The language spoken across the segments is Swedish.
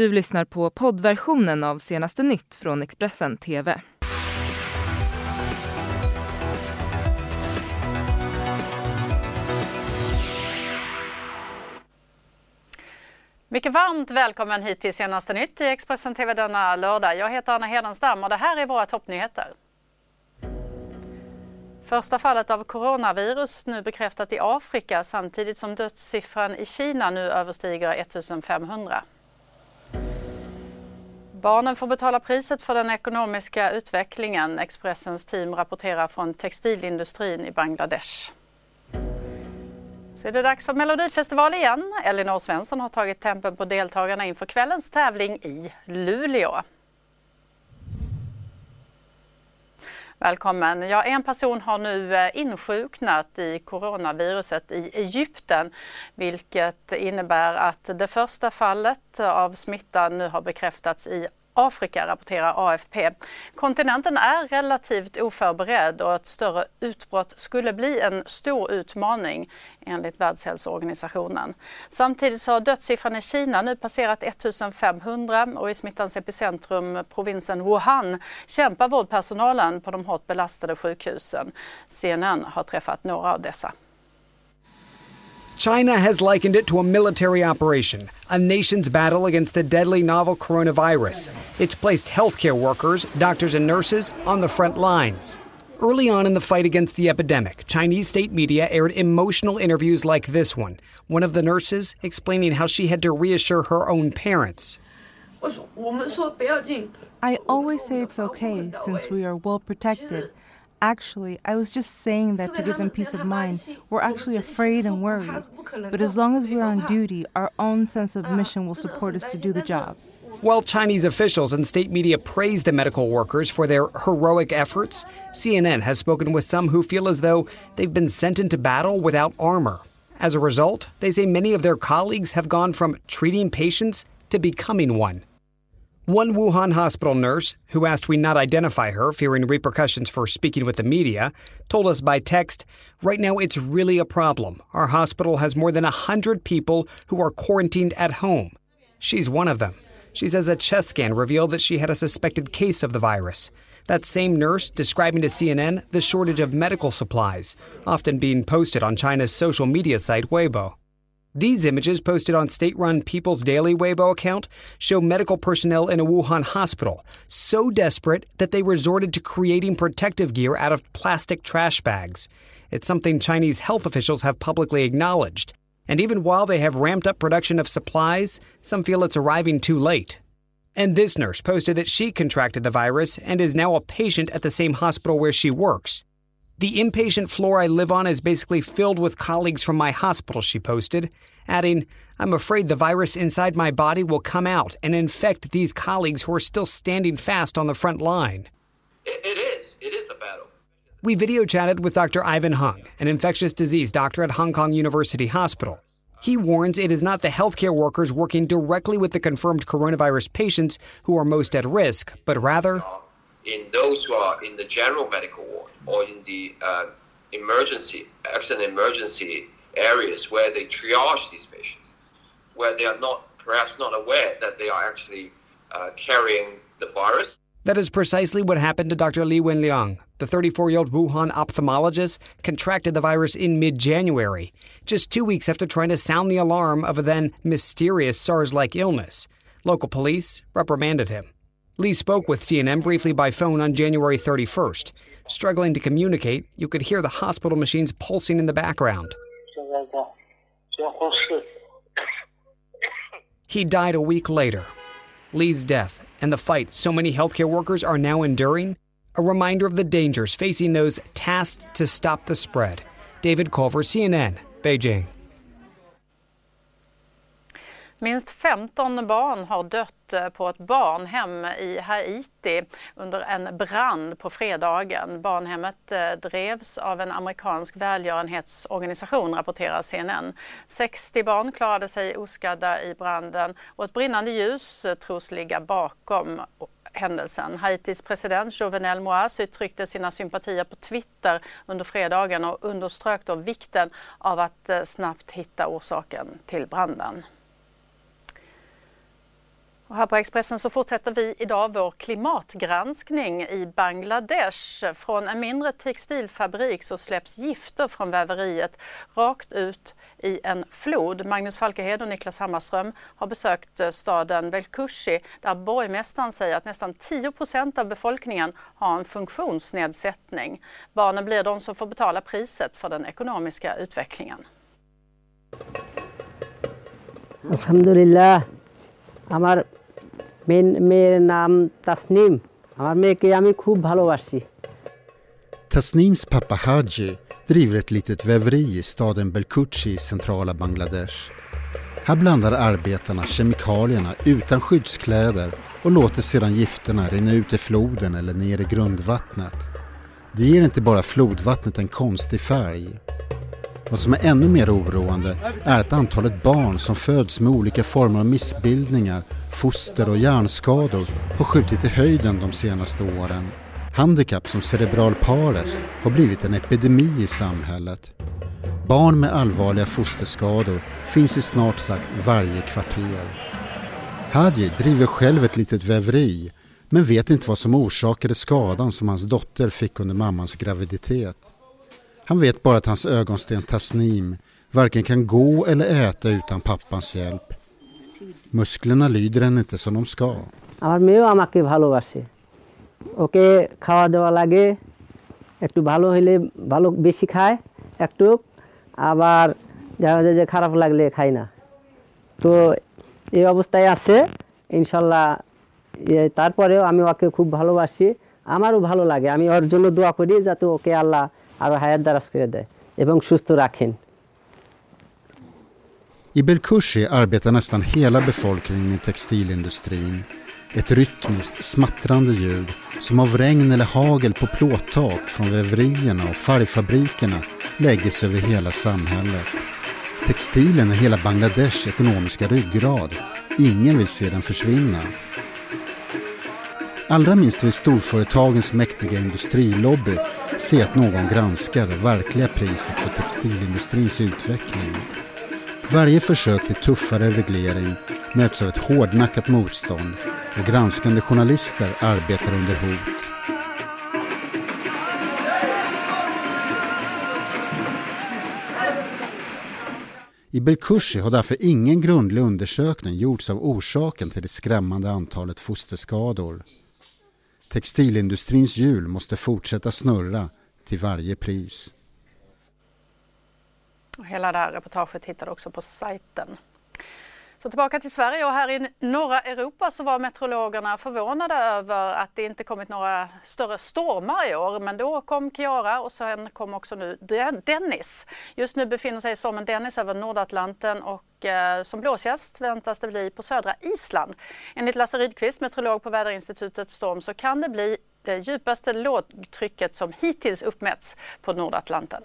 Du lyssnar på poddversionen av senaste nytt från Expressen TV. Mycket varmt välkommen hit till senaste nytt i Expressen TV denna lördag. Jag heter Anna Hedenstam och det här är våra toppnyheter. Första fallet av coronavirus nu bekräftat i Afrika samtidigt som dödssiffran i Kina nu överstiger 1500. Barnen får betala priset för den ekonomiska utvecklingen. Expressens team rapporterar från textilindustrin i Bangladesh. Så är det dags för Melodifestival igen. Elinor Svensson har tagit tempen på deltagarna inför kvällens tävling i Luleå. Välkommen. Ja, en person har nu eh, insjuknat i coronaviruset i Egypten vilket innebär att det första fallet av smittan nu har bekräftats i Afrika, rapporterar AFP. Kontinenten är relativt oförberedd och ett större utbrott skulle bli en stor utmaning enligt Världshälsoorganisationen. Samtidigt så har dödssiffran i Kina nu passerat 1500 och i smittans epicentrum, provinsen Wuhan, kämpar vårdpersonalen på de hårt belastade sjukhusen. CNN har träffat några av dessa. China has likened it to a military operation, a nation's battle against the deadly novel coronavirus. It's placed healthcare workers, doctors, and nurses on the front lines. Early on in the fight against the epidemic, Chinese state media aired emotional interviews like this one. One of the nurses explaining how she had to reassure her own parents. I always say it's okay since we are well protected. Actually, I was just saying that to give them peace of mind. We're actually afraid and worried. But as long as we're on duty, our own sense of mission will support us to do the job. While Chinese officials and state media praise the medical workers for their heroic efforts, CNN has spoken with some who feel as though they've been sent into battle without armor. As a result, they say many of their colleagues have gone from treating patients to becoming one. One Wuhan hospital nurse, who asked we not identify her, fearing repercussions for speaking with the media, told us by text Right now, it's really a problem. Our hospital has more than 100 people who are quarantined at home. She's one of them. She says a chest scan revealed that she had a suspected case of the virus. That same nurse describing to CNN the shortage of medical supplies, often being posted on China's social media site Weibo. These images, posted on state run People's Daily Weibo account, show medical personnel in a Wuhan hospital so desperate that they resorted to creating protective gear out of plastic trash bags. It's something Chinese health officials have publicly acknowledged. And even while they have ramped up production of supplies, some feel it's arriving too late. And this nurse posted that she contracted the virus and is now a patient at the same hospital where she works. The inpatient floor I live on is basically filled with colleagues from my hospital, she posted, adding, I'm afraid the virus inside my body will come out and infect these colleagues who are still standing fast on the front line. it, it is. It is a battle. We video chatted with Dr. Ivan Hung, an infectious disease doctor at Hong Kong University Hospital. He warns it is not the healthcare workers working directly with the confirmed coronavirus patients who are most at risk, but rather In those who are in the general medical ward or in the uh, emergency, accident emergency areas where they triage these patients, where they are not perhaps not aware that they are actually uh, carrying the virus. That is precisely what happened to Dr. Li Wenliang. The 34 year old Wuhan ophthalmologist contracted the virus in mid January, just two weeks after trying to sound the alarm of a then mysterious SARS like illness. Local police reprimanded him. Lee spoke with CNN briefly by phone on January 31st. Struggling to communicate, you could hear the hospital machines pulsing in the background. He died a week later. Lee's death and the fight so many healthcare workers are now enduring, a reminder of the dangers facing those tasked to stop the spread. David Culver, CNN, Beijing. Minst 15 barn har dött eh, på ett barnhem i Haiti under en brand på fredagen. Barnhemmet eh, drevs av en amerikansk välgörenhetsorganisation, rapporterar CNN. 60 barn klarade sig oskadda i branden och ett brinnande ljus eh, tros ligga bakom händelsen. Haitis president Jovenel Moise uttryckte sina sympatier på Twitter under fredagen och underströk då vikten av att snabbt hitta orsaken till branden. Och här på Expressen så fortsätter vi idag vår klimatgranskning i Bangladesh. Från en mindre textilfabrik så släpps gifter från väveriet rakt ut i en flod. Magnus Falkehed och Niklas Hammarström har besökt eh, staden Velkushi där borgmästaren säger att nästan 10 av befolkningen har en funktionsnedsättning. Barnen blir de som får betala priset för den ekonomiska utvecklingen. Alhamdulillah. আমার মেয়ের নাম তাসনিম আমার মেয়েকে আমি খুব ভালোবাসি Tasnims pappa Haji driver ett litet väveri i staden Belkuchi i centrala Bangladesh. Här blandar arbetarna kemikalierna utan skyddskläder och låter sedan gifterna rinna ut i floden eller ner i grundvattnet. Det ger inte bara flodvattnet en konstig färg. vad som är ännu mer oroande är att antalet barn som föds med olika former av missbildningar, foster och hjärnskador har skjutit i höjden de senaste åren. Handikapp som cerebral pares har blivit en epidemi i samhället. Barn med allvarliga fosterskador finns i snart sagt varje kvarter. Haji driver själv ett litet väveri men vet inte vad som orsakade skadan som hans dotter fick under mammans graviditet. Han vet bara att hans ögonsten Tasnim varken kan gå eller äta utan pappans hjälp. Musklerna lyder henne inte som de ska. আমার তারপরেও আমি ওকে খুব ভালোবাসি। আমারও ভালো লাগে। আমি ওর জন্য দোয়া করি যাতে ওকে আল্লাহ আরও হায়াত দারাজ করে দেয় এবং সুস্থ রাখেন I Belkushi arbetar nästan hela befolkningen i textilindustrin. Ett rytmiskt smattrande ljud som av regn eller hagel på plåttak från väverierna och färgfabrikerna lägger sig över hela samhället. Textilen är hela Bangladesh ekonomiska ryggrad. Ingen vill se den försvinna. Allra minst vill storföretagens mäktiga industrilobby se att någon granskar det verkliga priset för textilindustrins utveckling. Varje försök till tuffare reglering möts av ett hårdnackat motstånd och granskande journalister arbetar under hot. I Belkushi har därför ingen grundlig undersökning gjorts av orsaken till det skrämmande antalet fosterskador. Textilindustrins hjul måste fortsätta snurra till varje pris. Hela det här reportaget hittar du också på sajten. Så tillbaka till Sverige och här i norra Europa så var meteorologerna förvånade över att det inte kommit några större stormar i år. Men då kom Kiara och sen kom också nu Dennis. Just nu befinner sig stormen Dennis över Nordatlanten och eh, som blåsgäst väntas det bli på södra Island. Enligt Lasse Rydqvist, meteorolog på Väderinstitutet Storm, så kan det bli det djupaste lågtrycket som hittills uppmätts på Nordatlanten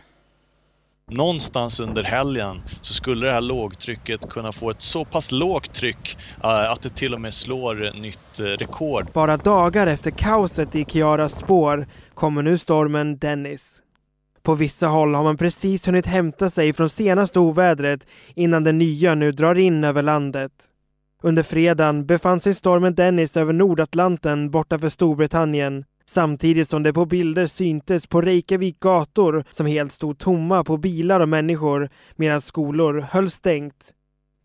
någonstans under helgen så skulle det här lågtrycket kunna få ett så pass lågt tryck eh, att det till och med slår nytt eh, rekord. Bara dagar efter kaoset i Kiaras spår kommer nu stormen Dennis. På vissa håll har man precis hunnit hämta sig från senaste ovädret innan den nya nu drar in över landet. Under fredagen befann sig stormen Dennis över Nordatlanten bortanför Storbritannien samtidigt som det på bilder syntes på Reykjavik gator som helt stod tomma på bilar och människor medan skolor höll stängt.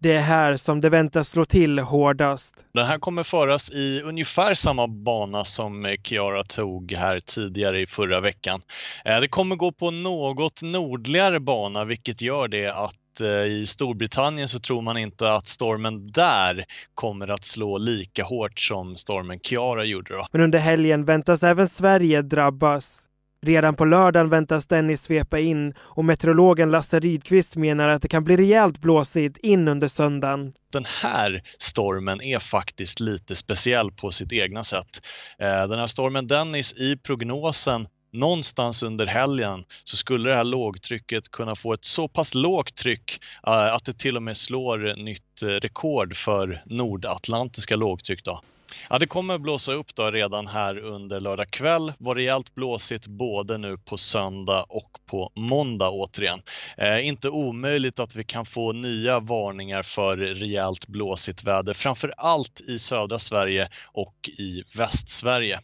Det är här som det väntas slå till hårdast. Den här kommer föras i ungefär samma bana som Kiara tog här tidigare i förra veckan. Eh, det kommer gå på något nordligare bana vilket gör det att eh, i Storbritannien så tror man inte att stormen där kommer att slå lika hårt som stormen Kiara gjorde. Då. Men under helgen väntas även Sverige drabbas. Redan på lördagen väntas Dennis svepa in och meteorologen Lasse Rydqvist menar att det kan bli rejält blåsigt in under söndagen. Den här stormen är faktiskt lite speciell på sitt egna sätt. Eh, Den här stormen Dennis i prognosen någonstans under helgen så skulle det här lågtrycket kunna få ett så pass lågt tryck eh, att det till och med slår nytt eh, rekord för nordatlantiska lågtryck. Då. Ja, det kommer blåsa upp då redan här under lördag kväll. Var rejält blåsigt både nu på söndag och på måndag återigen. Eh, inte omöjligt att vi kan få nya varningar för rejält blåsigt väder, framför allt i södra Sverige och i Västsverige.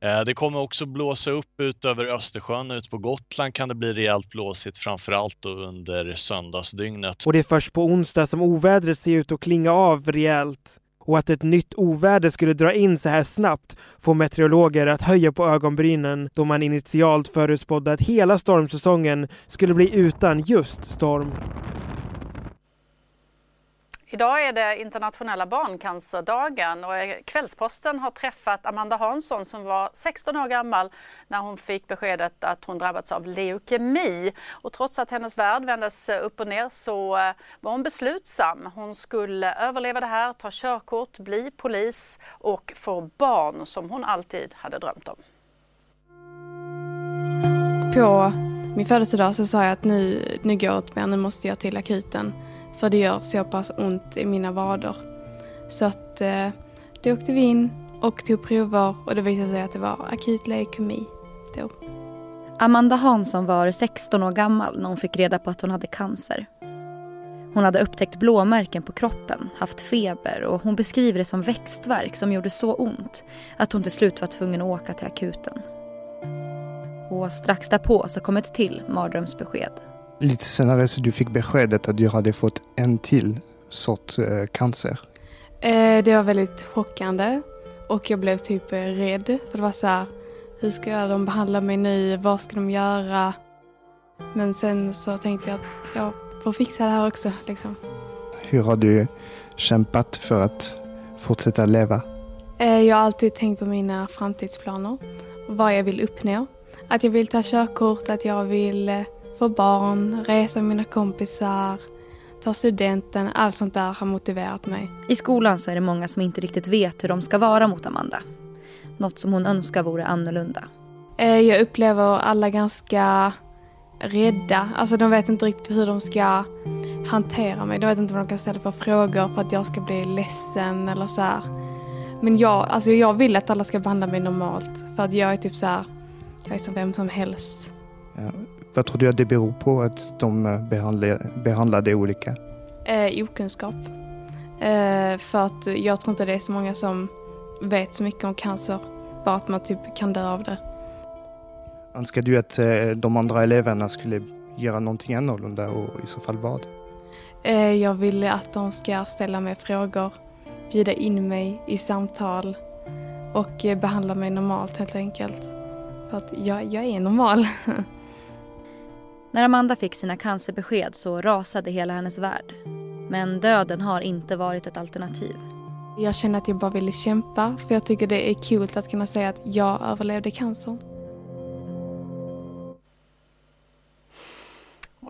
Eh, det kommer också blåsa upp ut över Östersjön. Ut på Gotland kan det bli rejält blåsigt, framför allt under söndagsdygnet. Och det är först på onsdag som ovädret ser ut att klinga av rejält och att ett nytt oväder skulle dra in så här snabbt får meteorologer att höja på ögonbrynen då man initialt förutspådde att hela stormsäsongen skulle bli utan just storm. Idag är det internationella barncancerdagen och eh, Kvällsposten har träffat Amanda Hansson som var 16 år gammal när hon fick beskedet att hon drabbats av leukemi. Och trots att hennes värld vändes eh, upp och ner så eh, var hon beslutsam. Hon skulle överleva det här, ta körkort, bli polis och få barn som hon alltid hade drömt om. På min födelsedag så sa jag att nu, nu går det inte mer, nu måste jag till akuten. För det gör så pass ont i mina vader. Så att eh, då åkte vi in och tog prover och det visade sig att det var akut leukemi då. Amanda Hansson var 16 år gammal när hon fick reda på att hon hade cancer. Hon hade upptäckt blåmärken på kroppen, haft feber och hon beskriver det som växtverk som gjorde så ont att hon till slut var tvungen att åka till akuten. Och strax därpå så kom ett till mardrömsbesked. Lite senare så du fick beskedet att du hade fått en till sorts eh, cancer. Eh, det var väldigt chockande och jag blev typ eh, rädd. För det var så här, hur ska de behandla mig nu? Vad ska de göra? Men sen så tänkte jag att jag får fixa det här också. Liksom. Hur har du kämpat för att fortsätta leva? Jag har alltid tänkt på mina framtidsplaner. Vad jag vill uppnå. Att jag vill ta körkort, att jag vill få barn, resa med mina kompisar, ta studenten. Allt sånt där har motiverat mig. I skolan så är det många som inte riktigt vet hur de ska vara mot Amanda. Något som hon önskar vore annorlunda. Eh, jag upplever alla ganska rädda. Alltså de vet inte riktigt hur de ska hantera mig. De vet inte vad de kan ställa för frågor för att jag ska bli ledsen eller så här. Men jag, alltså jag vill att alla ska behandla mig normalt. För att jag är typ så här, jag är som vem som helst. Ja. Vad tror du att det beror på att de eh, behandlar, behandlar det olika? Eh, okunskap. Eh, för att jag tror inte det är så många som vet så mycket om cancer. Bara att man typ kan dö av det. Önskar du att eh, de andra eleverna skulle göra någonting annorlunda och i så fall vad? Eh, jag vill att de ska ställa mig frågor, bjuda in mig i samtal och eh, behandla mig normalt helt enkelt. För att jag, jag är normal. När Amanda fick sina cancerbesked så rasade hela hennes värld. Men döden har inte varit ett alternativ. Jag känner att jag bara ville kämpa för jag tycker det är kul att kunna säga att jag överlevde cancern.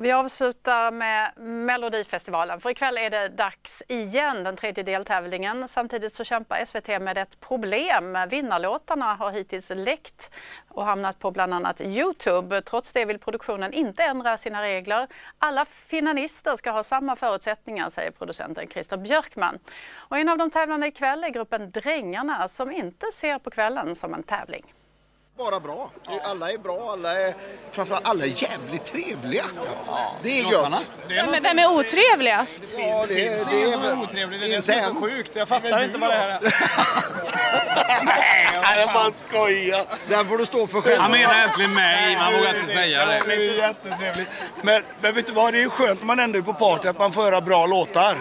Vi avslutar med Melodifestivalen för ikväll är det dags igen, den tredje deltävlingen. Samtidigt så kämpar SVT med ett problem. Vinnarlåtarna har hittills läckt och hamnat på bland annat Youtube. Trots det vill produktionen inte ändra sina regler. Alla finalister ska ha samma förutsättningar, säger producenten Christer Björkman. Och en av de tävlande ikväll är gruppen Drängarna som inte ser på kvällen som en tävling bara bra. Alla är bra, alla är, framförallt alla är jävligt trevliga. Det är gött. Vem, vem är otrevligast? Ja, det, det, det, det är är otrevlig, det är det som är så sjukt. Jag fattar inte vad det här är. Nej, jag bara skojar. Den får du stå för själv. Han menar egentligen mig, man vågar inte säga det. Det är jättetrevligt. Men, men vet du vad, det är skönt när man ändå är på party att man får höra bra låtar.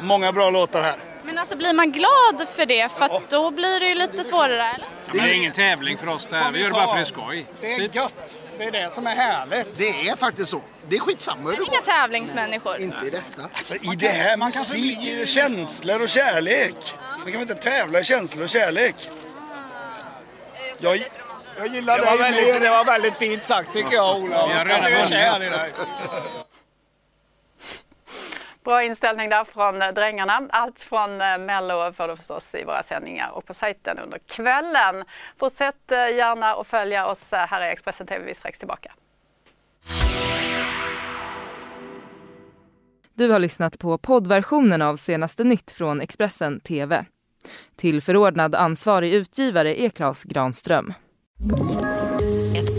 Många bra låtar här. Men alltså blir man glad för det? För att då blir det ju lite svårare, eller? Det är ingen tävling för oss det här. Vi gör det bara för det är skoj. Det är typ. gött. Det är det som är härligt. Det är faktiskt så. Det är skitsamma hur det inga tävlingsmänniskor. Inte i detta. Alltså i det här man musik är ju känslor och kärlek. Man kan väl inte tävla i känslor och kärlek. Jag, jag gillar det var, dig väldigt, det var väldigt fint sagt tycker jag Ola. Vi har redan vunnit. Bra inställning där från eh, Drängarna. Allt från eh, Mello får du förstås i våra sändningar och på sajten under kvällen. Fortsätt eh, gärna att följa oss här i Expressen TV. Vi är strax tillbaka. Du har lyssnat på poddversionen av senaste nytt från Expressen TV. Tillförordnad ansvarig utgivare är Klas Granström.